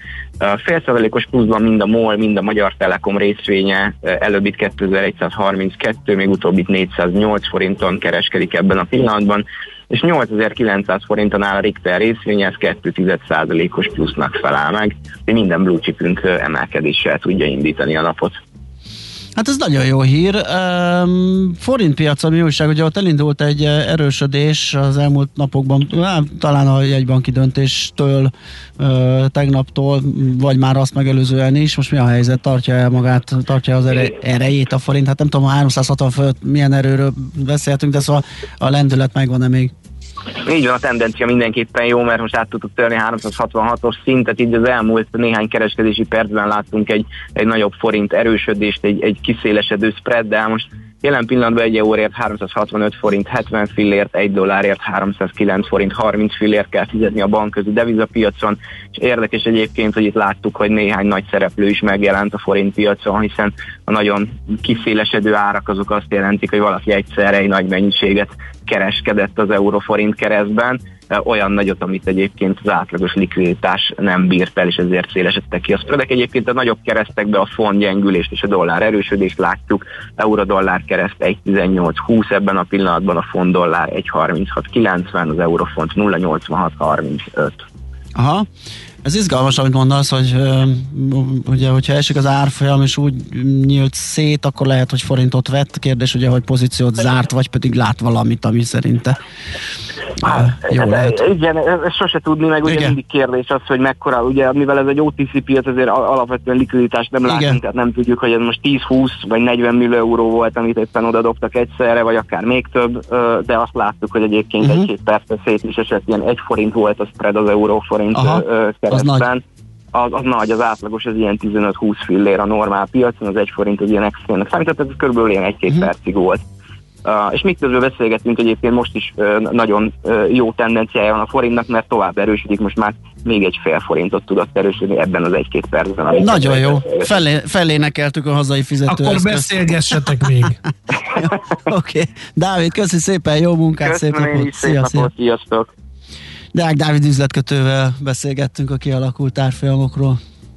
Fél százalékos pluszban mind a MOL, mind a Magyar Telekom részvénye, előbbit 2132, még utóbbit 408 forinton kereskedik ebben a pillanatban, és 8900 forinton áll a Richter részvénye, ez 2 százalékos plusznak feláll meg, minden blue chipünk emelkedéssel tudja indítani a napot. Hát ez nagyon jó hír. Um, forint piacon mi újság, ugye ott elindult egy erősödés az elmúlt napokban, hát, talán a jegybanki döntéstől, uh, tegnaptól, vagy már azt megelőzően is. Most mi a helyzet? Tartja el magát, tartja az ere, erejét a forint? Hát nem tudom, a 360 fölött milyen erőről beszéltünk, de szóval a lendület megvan-e még? Így van, a tendencia mindenképpen jó, mert most át tudtuk törni 366-os szintet, így az elmúlt néhány kereskedési percben láttunk egy, egy nagyobb forint erősödést, egy, egy kiszélesedő spread, de most Jelen pillanatban egy euróért 365 forint 70 fillért, egy dollárért 309 forint 30 fillért kell fizetni a bankközi devizapiacon, és érdekes egyébként, hogy itt láttuk, hogy néhány nagy szereplő is megjelent a forint piacon, hiszen a nagyon kiszélesedő árak azok azt jelentik, hogy valaki egyszerre egy nagy mennyiséget kereskedett az euróforint keresztben, olyan nagyot, amit egyébként az átlagos likviditás nem bírt el, és ezért szélesedtek ki a spreadek. Egyébként a nagyobb keresztekbe a font gyengülést és a dollár erősödést látjuk. Euró-dollár kereszt 1.18.20, ebben a pillanatban a font dollár 1.36.90, az eurofont 0.86.35. Aha. Ez izgalmas, amit mondasz, hogy ugye, hogyha esik az árfolyam, és úgy nyílt szét, akkor lehet, hogy forintot vett. Kérdés ugye, hogy pozíciót zárt, vagy pedig lát valamit, ami szerinte Hát, jó lehet. Igen, ez sose tudni, meg ugye igen. mindig kérdés az, hogy mekkora, ugye mivel ez egy OTC piac, azért alapvetően likviditást nem látunk, igen. tehát nem tudjuk, hogy ez most 10-20 vagy 40 millió euró volt, amit éppen oda dobtak egyszerre, vagy akár még több, de azt láttuk, hogy egyébként uh-huh. egy-két percre szét is esett, ilyen egy forint volt a spread az euró-forint keresztben. Az, az nagy, az átlagos, az ilyen 15-20 fillér a normál piacon, az egy forint az ilyen extrémnek számít, tehát ez körülbelül ilyen egy-két uh-huh. percig volt. Uh, és miközben beszélgetünk egyébként most is uh, nagyon uh, jó tendenciája van a forintnak, mert tovább erősödik, most már még egy fél forintot tudott erősödni ebben az egy-két percben. Nagyon jó, Felé, felénekeltük a hazai fizetőt. Akkor beszélgessetek még. (laughs) Oké, okay. Dávid, köszi szépen, jó munkát, Köszönöm szép napot. Szia, szia. napot, sziasztok. Deák Dávid üzletkötővel beszélgettünk a kialakult árfolyamokról.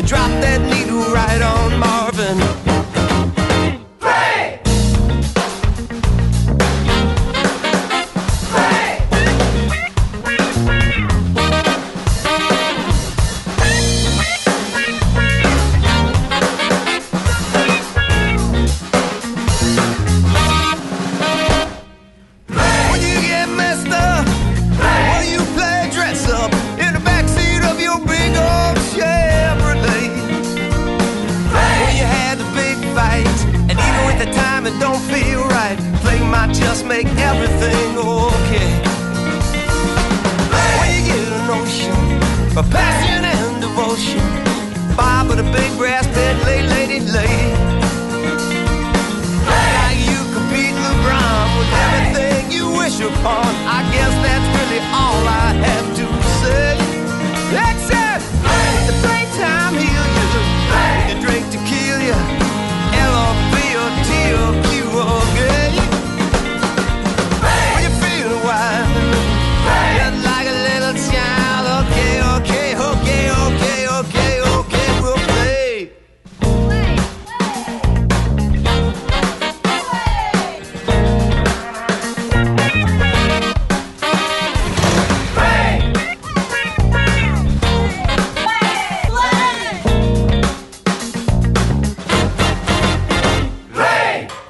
I dropped that needle right on Marvin.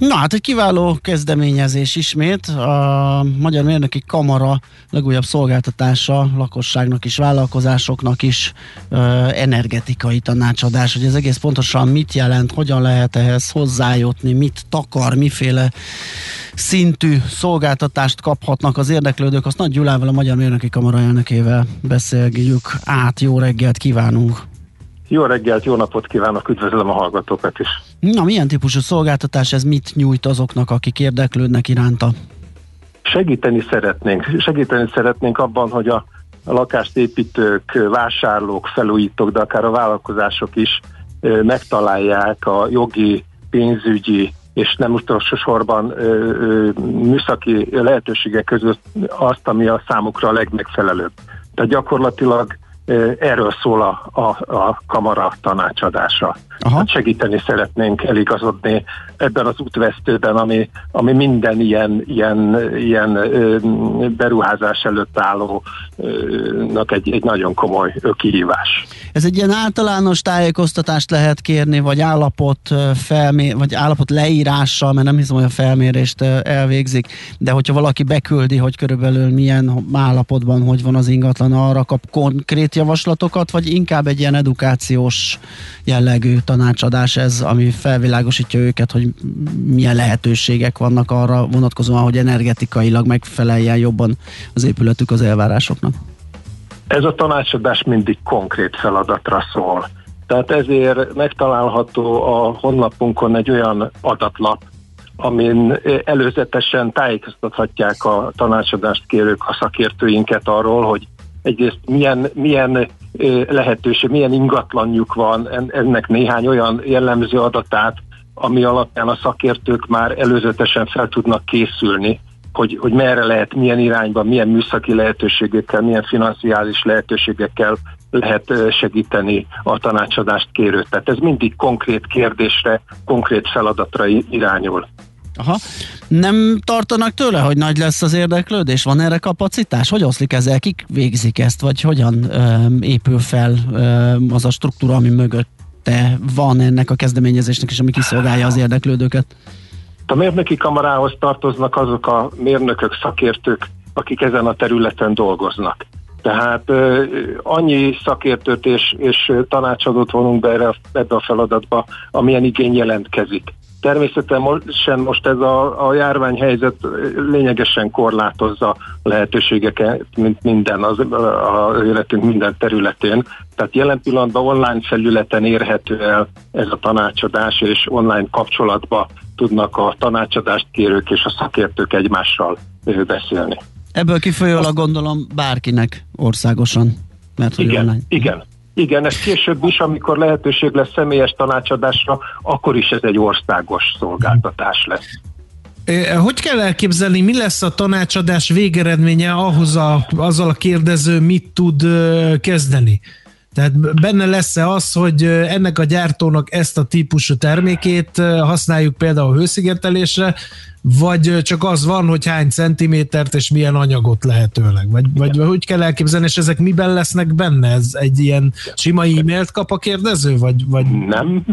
Na hát egy kiváló kezdeményezés ismét. A Magyar Mérnöki Kamara legújabb szolgáltatása lakosságnak is, vállalkozásoknak is energetikai tanácsadás, hogy ez egész pontosan mit jelent, hogyan lehet ehhez hozzájutni, mit takar, miféle szintű szolgáltatást kaphatnak az érdeklődők. Azt Nagy Gyulával, a Magyar Mérnöki Kamara elnökével beszélgetjük át. Jó reggelt kívánunk! Jó reggelt, jó napot kívánok, üdvözlöm a hallgatókat is. Na, milyen típusú szolgáltatás ez mit nyújt azoknak, akik érdeklődnek iránta? Segíteni szeretnénk, segíteni szeretnénk abban, hogy a, a lakást építők, vásárlók, felújítók, de akár a vállalkozások is ö, megtalálják a jogi, pénzügyi és nem utolsó sorban ö, ö, műszaki lehetőségek között azt, ami a számukra a legmegfelelőbb. Tehát gyakorlatilag erről szól a, a, a kamara tanácsadása. Hát segíteni szeretnénk eligazodni ebben az útvesztőben, ami, ami minden ilyen, ilyen, ilyen beruházás előtt állónak egy, egy nagyon komoly kihívás. Ez egy ilyen általános tájékoztatást lehet kérni, vagy állapot, felmé- vagy állapot leírással, mert nem hiszem, hogy a felmérést elvégzik, de hogyha valaki beküldi, hogy körülbelül milyen állapotban, hogy van az ingatlan, arra kap konkrét javaslatokat, vagy inkább egy ilyen edukációs jellegű tanácsadás ez, ami felvilágosítja őket, hogy milyen lehetőségek vannak arra vonatkozóan, hogy energetikailag megfeleljen jobban az épületük az elvárásoknak. Ez a tanácsadás mindig konkrét feladatra szól. Tehát ezért megtalálható a honlapunkon egy olyan adatlap, amin előzetesen tájékoztathatják a tanácsadást kérők, a szakértőinket arról, hogy egyrészt milyen, milyen lehetőség, milyen ingatlanjuk van, en- ennek néhány olyan jellemző adatát, ami alapján a szakértők már előzetesen fel tudnak készülni, hogy, hogy merre lehet, milyen irányban, milyen műszaki lehetőségekkel, milyen financiális lehetőségekkel lehet segíteni a tanácsadást kérőt. Tehát ez mindig konkrét kérdésre, konkrét feladatra irányul. Aha. Nem tartanak tőle, hogy nagy lesz az érdeklődés? Van erre kapacitás? Hogy oszlik ezzel? Kik végzik ezt? Vagy hogyan ö, épül fel ö, az a struktúra, ami mögötte van ennek a kezdeményezésnek, és ami kiszolgálja az érdeklődőket? A mérnöki kamarához tartoznak azok a mérnökök, szakértők, akik ezen a területen dolgoznak. Tehát annyi szakértőt és, és tanácsadót vonunk be erre, ebbe a feladatba, amilyen igény jelentkezik. Természetesen most ez a, a járványhelyzet lényegesen korlátozza a lehetőségeket, mint minden az, az életünk minden területén. Tehát jelen pillanatban online felületen érhető el ez a tanácsadás, és online kapcsolatba tudnak a tanácsadást kérők és a szakértők egymással beszélni. Ebből kifolyólag gondolom bárkinek országosan, mert hogy Igen, online. igen. Igen, ez később is, amikor lehetőség lesz személyes tanácsadásra, akkor is ez egy országos szolgáltatás lesz. Hogy kell elképzelni, mi lesz a tanácsadás végeredménye ahhoz a, azzal a kérdező mit tud kezdeni? Tehát benne lesz-e az, hogy ennek a gyártónak ezt a típusú termékét használjuk például hőszigetelésre, vagy csak az van, hogy hány centimétert és milyen anyagot lehetőleg? Vagy, vagy hogy kell elképzelni, és ezek miben lesznek benne? Ez egy ilyen sima e-mailt kap a kérdező? Vagy, vagy... Nem,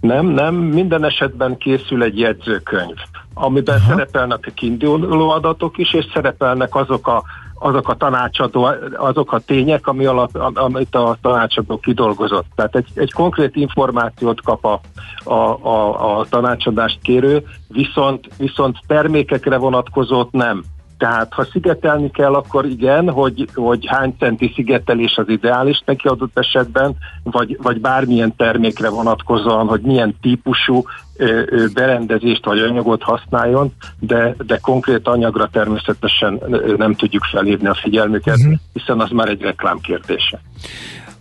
nem, nem, minden esetben készül egy jegyzőkönyv, amiben Aha. szerepelnek a kiinduló adatok is, és szerepelnek azok a azok a tanácsadó, azok a tények, ami alap, amit a tanácsadó kidolgozott. Tehát egy, egy konkrét információt kap a, a, a, a tanácsadást kérő, viszont, viszont termékekre vonatkozót nem. Tehát ha szigetelni kell, akkor igen, hogy, hogy hány centi szigetelés az ideális neki adott esetben, vagy, vagy bármilyen termékre vonatkozóan, hogy milyen típusú ö, ö, berendezést vagy anyagot használjon, de, de konkrét anyagra természetesen nem tudjuk felhívni a figyelmüket, uh-huh. hiszen az már egy reklám kérdése.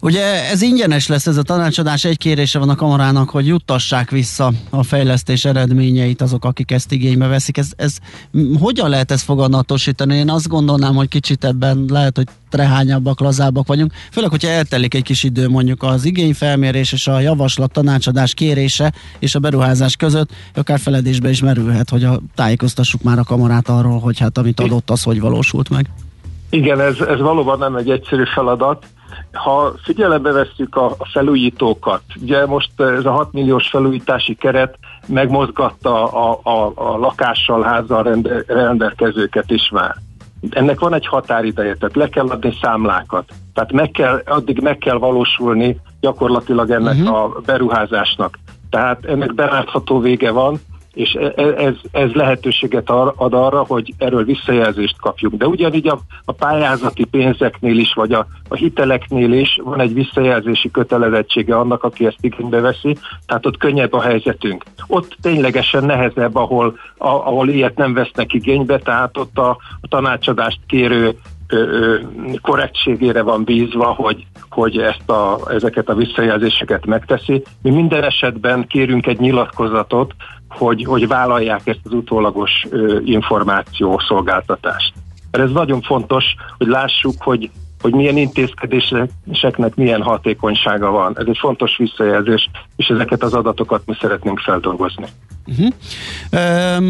Ugye ez ingyenes lesz ez a tanácsadás, egy kérése van a kamarának, hogy juttassák vissza a fejlesztés eredményeit azok, akik ezt igénybe veszik. Ez, ez hogyan lehet ezt foganatosítani? Én azt gondolnám, hogy kicsit ebben lehet, hogy trehányabbak, lazábbak vagyunk. Főleg, hogyha eltelik egy kis idő mondjuk az igényfelmérés és a javaslat tanácsadás kérése és a beruházás között, akár feledésbe is merülhet, hogy a, tájékoztassuk már a kamarát arról, hogy hát amit adott, az hogy valósult meg. Igen, ez, ez valóban nem egy egyszerű feladat. Ha figyelembe vesszük a, felújítókat, ugye most ez a 6 milliós felújítási keret megmozgatta a, a, a lakással, házzal rende, rendelkezőket is már. Ennek van egy határideje, tehát le kell adni számlákat. Tehát meg kell, addig meg kell valósulni gyakorlatilag ennek uh-huh. a beruházásnak. Tehát ennek belátható vége van, és e- e- ez, ez lehetőséget ad arra, hogy erről visszajelzést kapjunk. De ugyanígy a, a pályázati pénzeknél is, vagy a, a hiteleknél is van egy visszajelzési kötelezettsége annak, aki ezt igénybe veszi, tehát ott könnyebb a helyzetünk. Ott ténylegesen nehezebb, ahol, a, ahol ilyet nem vesznek igénybe, tehát ott a, a tanácsadást kérő korrektségére van bízva, hogy, hogy ezt a, ezeket a visszajelzéseket megteszi. Mi minden esetben kérünk egy nyilatkozatot, hogy, hogy vállalják ezt az utólagos ö, információ szolgáltatást. Mert ez nagyon fontos, hogy lássuk, hogy, hogy milyen intézkedéseknek milyen hatékonysága van. Ez egy fontos visszajelzés, és ezeket az adatokat mi szeretnénk feldolgozni. Uh-huh. Üm,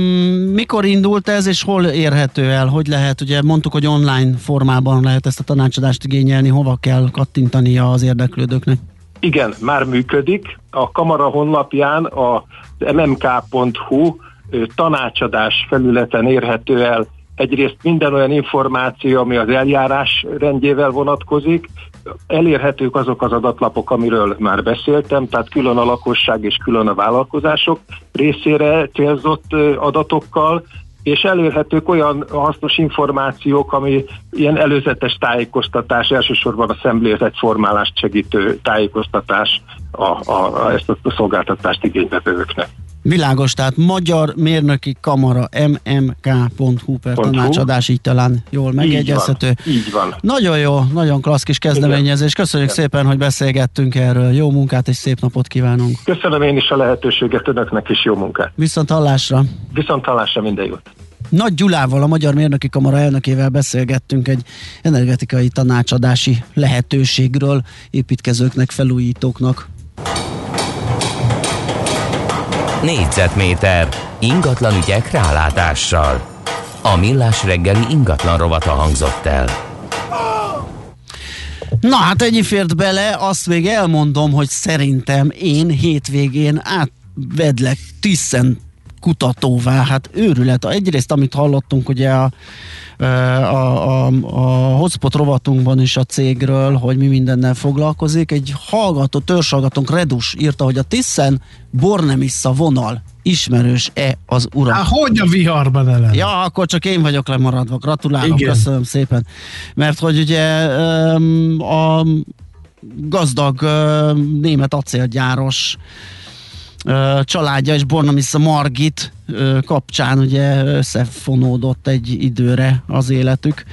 mikor indult ez, és hol érhető el? Hogy lehet, ugye mondtuk, hogy online formában lehet ezt a tanácsadást igényelni, hova kell kattintani az érdeklődőknek? Igen, már működik. A Kamara honlapján a mmk.hu tanácsadás felületen érhető el. Egyrészt minden olyan információ, ami az eljárás rendjével vonatkozik, elérhetők azok az adatlapok, amiről már beszéltem, tehát külön a lakosság és külön a vállalkozások részére célzott adatokkal, és elérhetők olyan hasznos információk, ami ilyen előzetes tájékoztatás, elsősorban a szemléletformálást segítő tájékoztatás a, a, a ezt a szolgáltatást igénybevevőknek. Világos, tehát Magyar Mérnöki Kamara mmk.hu per tanácsadás, így talán jól megjegyezhető. Így van, így van. Nagyon jó, nagyon klassz kis kezdeményezés. Köszönjük Igen. szépen, hogy beszélgettünk erről. Jó munkát és szép napot kívánunk. Köszönöm én is a lehetőséget önöknek, és jó munkát. Viszont hallásra. Viszont hallásra minden jót. Nagy Gyulával, a Magyar Mérnöki Kamara elnökével beszélgettünk egy energetikai tanácsadási lehetőségről építkezőknek, felújítóknak. Négyzetméter ingatlan ügyek rálátással. A millás reggeli ingatlan rovata hangzott el. Na hát ennyi fért bele, azt még elmondom, hogy szerintem én hétvégén átvedlek tiszen kutatóvá, hát őrület. Egyrészt, amit hallottunk ugye a, a, a, a hotspot rovatunkban is a cégről, hogy mi mindennel foglalkozik. Egy hallgató, törzshallgatónk Redus írta, hogy a Tiszen Bornemissa vonal ismerős-e az urak? Há, hogy a viharban ellen? Ja, akkor csak én vagyok lemaradva. Gratulálok, Igen. köszönöm szépen. Mert hogy ugye a gazdag német acélgyáros családja és Bornamisza Margit kapcsán ugye összefonódott egy időre az életük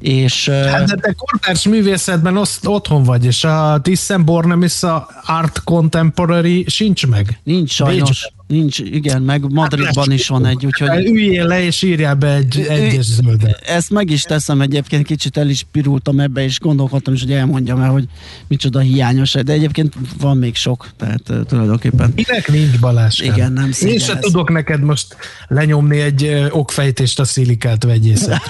és hát, de te kortárs művészetben oszt, otthon vagy, és a Thyssen Bornemisza Art Contemporary sincs meg. Nincs sajnos. Bécsben. Nincs, igen, meg Madridban is van egy, úgyhogy... Hát, üljél le és írjál be egy egyes zöldet. Ezt meg is teszem egyébként, kicsit el is pirultam ebbe, és gondolkodtam is, hogy elmondjam el, hogy micsoda hiányos, de egyébként van még sok, tehát uh, tulajdonképpen... Minek nincs Balázs? Igen, nem Én se tudok neked most lenyomni egy uh, okfejtést a szilikált vegyészet.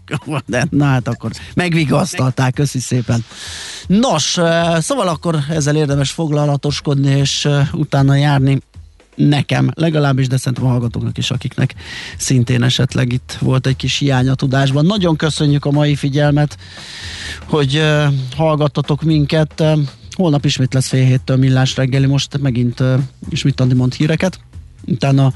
(laughs) de, na hát akkor megvigasztalták, köszi szépen. Nos, uh, szóval akkor ezzel érdemes foglalatoskodni, és uh, utána járni nekem legalábbis, de szerintem a hallgatóknak is, akiknek szintén esetleg itt volt egy kis hiány a tudásban. Nagyon köszönjük a mai figyelmet, hogy uh, hallgattatok minket. Holnap ismét lesz fél héttől millás reggeli, most megint uh, ismét Andi mond híreket utána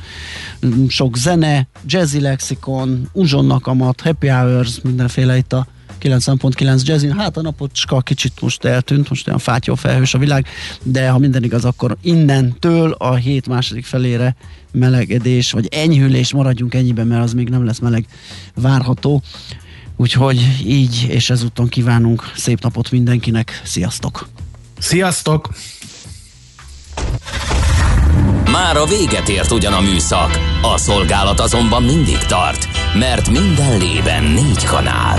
sok zene, jazzy lexikon, uzsonnakamat, happy hours, mindenféle itt a 90.9 jazzin, hát a napocska kicsit most eltűnt, most olyan fátyó felhős a világ, de ha minden igaz, akkor innentől a hét második felére melegedés, vagy enyhülés, maradjunk ennyiben, mert az még nem lesz meleg várható. Úgyhogy így, és ezúton kívánunk szép napot mindenkinek. Sziasztok! Sziasztok! Már a véget ért ugyan a műszak, a szolgálat azonban mindig tart, mert minden lében négy kanál.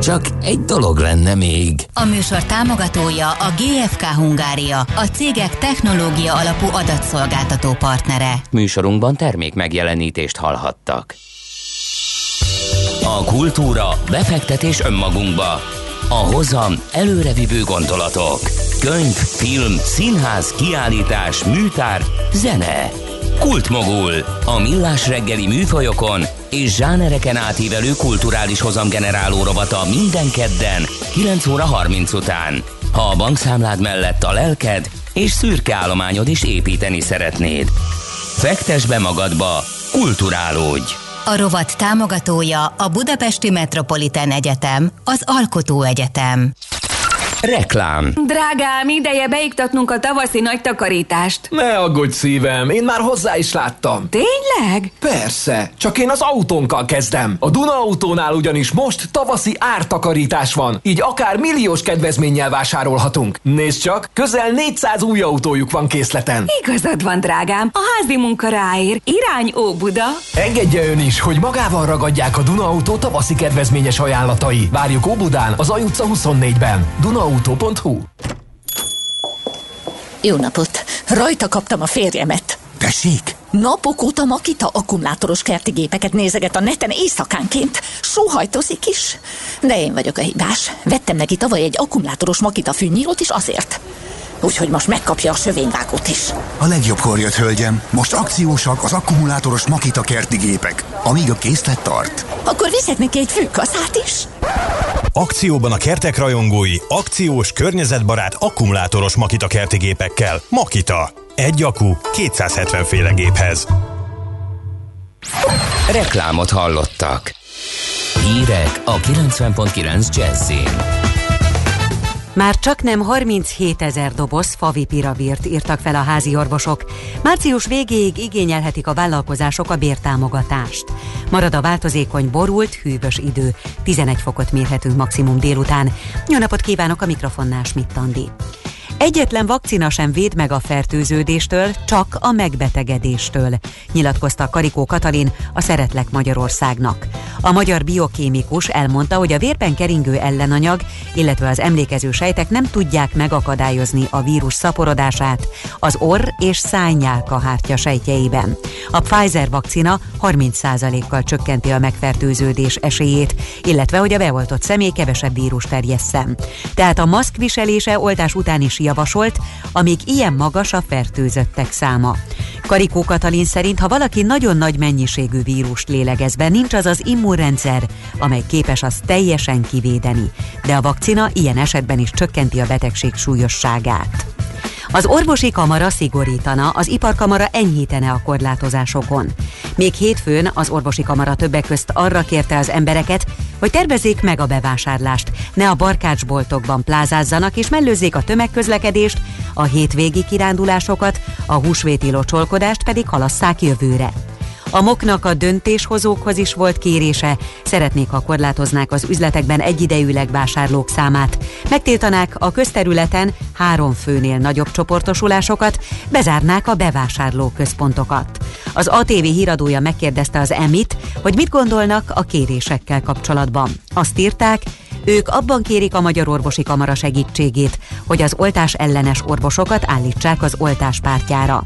Csak egy dolog lenne még. A műsor támogatója a GFK Hungária, a cégek technológia alapú adatszolgáltató partnere. Műsorunkban termék megjelenítést hallhattak. A kultúra, befektetés önmagunkba. A hozam előrevívő gondolatok. Könyv, film, színház, kiállítás, műtár, zene. Kultmogul. A millás reggeli műfajokon és zsánereken átívelő kulturális hozamgeneráló rovata minden kedden 9 óra 30 után. Ha a bankszámlád mellett a lelked és szürke állományod is építeni szeretnéd. Fektes be magadba, kulturálódj! A rovat támogatója a Budapesti Metropolitán Egyetem, az Alkotó Egyetem. Reklám. Drágám, ideje beiktatnunk a tavaszi nagy takarítást. Ne aggódj szívem, én már hozzá is láttam. Tényleg? Persze, csak én az autónkkal kezdem. A Duna autónál ugyanis most tavaszi ártakarítás van, így akár milliós kedvezménnyel vásárolhatunk. Nézd csak, közel 400 új autójuk van készleten. Igazad van, drágám, a házi munka ráér. Irány Óbuda. Engedje ön is, hogy magával ragadják a Duna autó tavaszi kedvezményes ajánlatai. Várjuk Óbudán, az Aj utca 24-ben. Duna autó.hu Jó napot! Rajta kaptam a férjemet. Tessék? Napok óta Makita akkumulátoros kerti gépeket nézeget a neten éjszakánként. Sóhajtozik is. De én vagyok a hibás. Vettem neki tavaly egy akkumulátoros Makita fűnyírót is azért. Úgyhogy most megkapja a sövényvágót is. A legjobbkor jött, hölgyem. Most akciósak az akkumulátoros Makita kerti gépek, amíg a készlet tart. Akkor viszek neki egy fűkaszát is. Akcióban a kertek rajongói, akciós, környezetbarát, akkumulátoros Makita kerti gépekkel. Makita. Egy akku 270 féle géphez. Reklámot hallottak. Hírek a 90.9 Jazzin. Már csak nem 37 ezer doboz favipiravírt írtak fel a házi orvosok. Március végéig igényelhetik a vállalkozások a bértámogatást. Marad a változékony, borult, hűvös idő. 11 fokot mérhetünk maximum délután. Jó napot kívánok a mikrofonnál, Schmidt Andi. Egyetlen vakcina sem véd meg a fertőződéstől, csak a megbetegedéstől, nyilatkozta Karikó Katalin, a Szeretlek Magyarországnak. A magyar biokémikus elmondta, hogy a vérben keringő ellenanyag, illetve az emlékező sejtek nem tudják megakadályozni a vírus szaporodását az orr és szánynyálka hártya sejtjeiben. A Pfizer vakcina 30%-kal csökkenti a megfertőződés esélyét, illetve hogy a beoltott személy kevesebb vírus terjesszen. Tehát a maszk viselése oltás után is javasolt, amíg ilyen magas a fertőzöttek száma. Karikó Katalin szerint, ha valaki nagyon nagy mennyiségű vírust lélegez be, nincs az az immunrendszer, amely képes azt teljesen kivédeni. De a vakcina ilyen esetben is csökkenti a betegség súlyosságát. Az orvosi kamara szigorítana, az iparkamara enyhítene a korlátozásokon. Még hétfőn az orvosi kamara többek közt arra kérte az embereket, hogy tervezzék meg a bevásárlást, ne a barkácsboltokban plázázzanak és mellőzzék a tömegközlekedést, a hétvégi kirándulásokat, a húsvéti locsolkodást pedig halasszák jövőre. A moknak a döntéshozókhoz is volt kérése, szeretnék, ha korlátoznák az üzletekben egyidejűleg vásárlók számát. Megtiltanák a közterületen három főnél nagyobb csoportosulásokat, bezárnák a bevásárló központokat. Az ATV híradója megkérdezte az EMIT, hogy mit gondolnak a kérésekkel kapcsolatban. Azt írták, ők abban kérik a Magyar Orvosi Kamara segítségét, hogy az oltás ellenes orvosokat állítsák az oltás pártjára.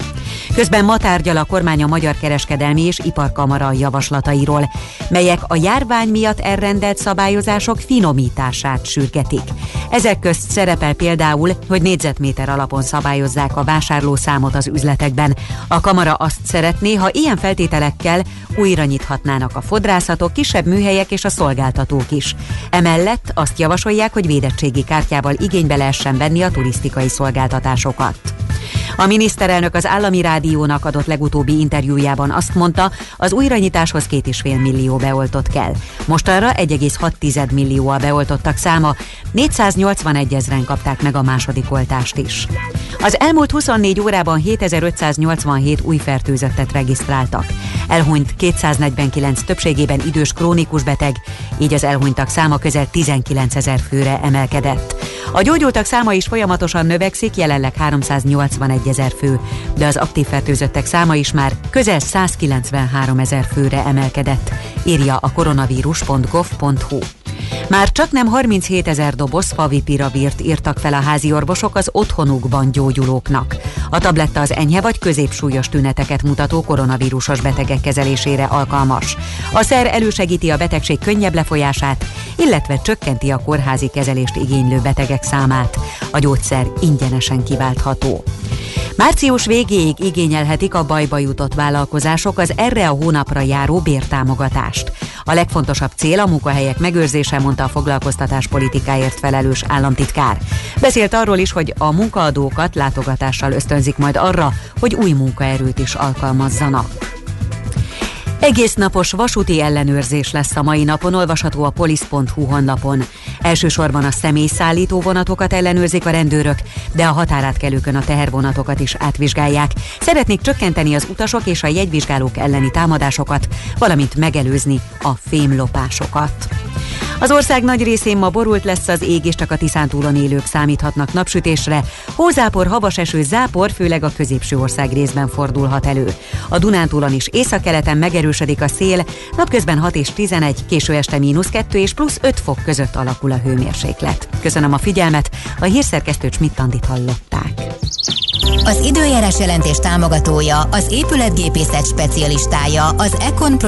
Közben ma tárgyal a kormány a Magyar Kereskedelmi és Iparkamara javaslatairól, melyek a járvány miatt elrendelt szabályozások finomítását sürgetik. Ezek közt szerepel például, hogy négyzetméter alapon szabályozzák a vásárlószámot az üzletekben. A kamara azt szeretné, ha ilyen feltételekkel újra nyithatnának a fodrászatok, kisebb műhelyek és a szolgáltatók is. Emellett azt javasolják, hogy védettségi kártyával igénybe lehessen venni a turisztikai szolgáltatásokat. A miniszterelnök az állami rádiónak adott legutóbbi interjújában azt mondta, az újranyitáshoz két és fél millió beoltott kell. Mostanra 1,6 millió a beoltottak száma, 481 ezeren kapták meg a második oltást is. Az elmúlt 24 órában 7587 új fertőzöttet regisztráltak. Elhunyt 249 többségében idős krónikus beteg, így az elhunytak száma közel 19 ezer főre emelkedett. A gyógyultak száma is folyamatosan növekszik, jelenleg 381 ezer fő, de az aktív fertőzöttek száma is már közel 193 ezer főre emelkedett, írja a koronavírus.gov.hu. Már csak nem 37 ezer doboz favipiravírt írtak fel a házi orvosok az otthonukban gyógyulóknak. A tabletta az enyhe vagy középsúlyos tüneteket mutató koronavírusos betegek kezelésére alkalmas. A szer elősegíti a betegség könnyebb lefolyását, illetve csökkenti a kórházi kezelést igénylő betegek számát. A gyógyszer ingyenesen kiváltható. Március végéig igényelhetik a bajba jutott vállalkozások az erre a hónapra járó bértámogatást. A legfontosabb cél a munkahelyek megőrzése, mondta a foglalkoztatás politikáért felelős államtitkár. Beszélt arról is, hogy a munkaadókat látogatással ösztönzik majd arra, hogy új munkaerőt is alkalmazzanak. Egész napos vasúti ellenőrzés lesz a mai napon, olvasható a polisz.hu honlapon. Elsősorban a személyszállító vonatokat ellenőrzik a rendőrök, de a határátkelőkön a tehervonatokat is átvizsgálják. Szeretnék csökkenteni az utasok és a jegyvizsgálók elleni támadásokat, valamint megelőzni a fémlopásokat. Az ország nagy részén ma borult lesz az ég, és csak a Tiszántúlon élők számíthatnak napsütésre. Hózápor, havas eső, zápor, főleg a középső ország részben fordulhat elő. A Dunántúlon is északkeleten megerősödik a szél, napközben 6 és 11, késő este mínusz 2 és plusz 5 fok között alakul a hőmérséklet. Köszönöm a figyelmet, a hírszerkesztő Csmittandit hallották. Az időjárás jelentés támogatója, az épületgépészet specialistája, az Econ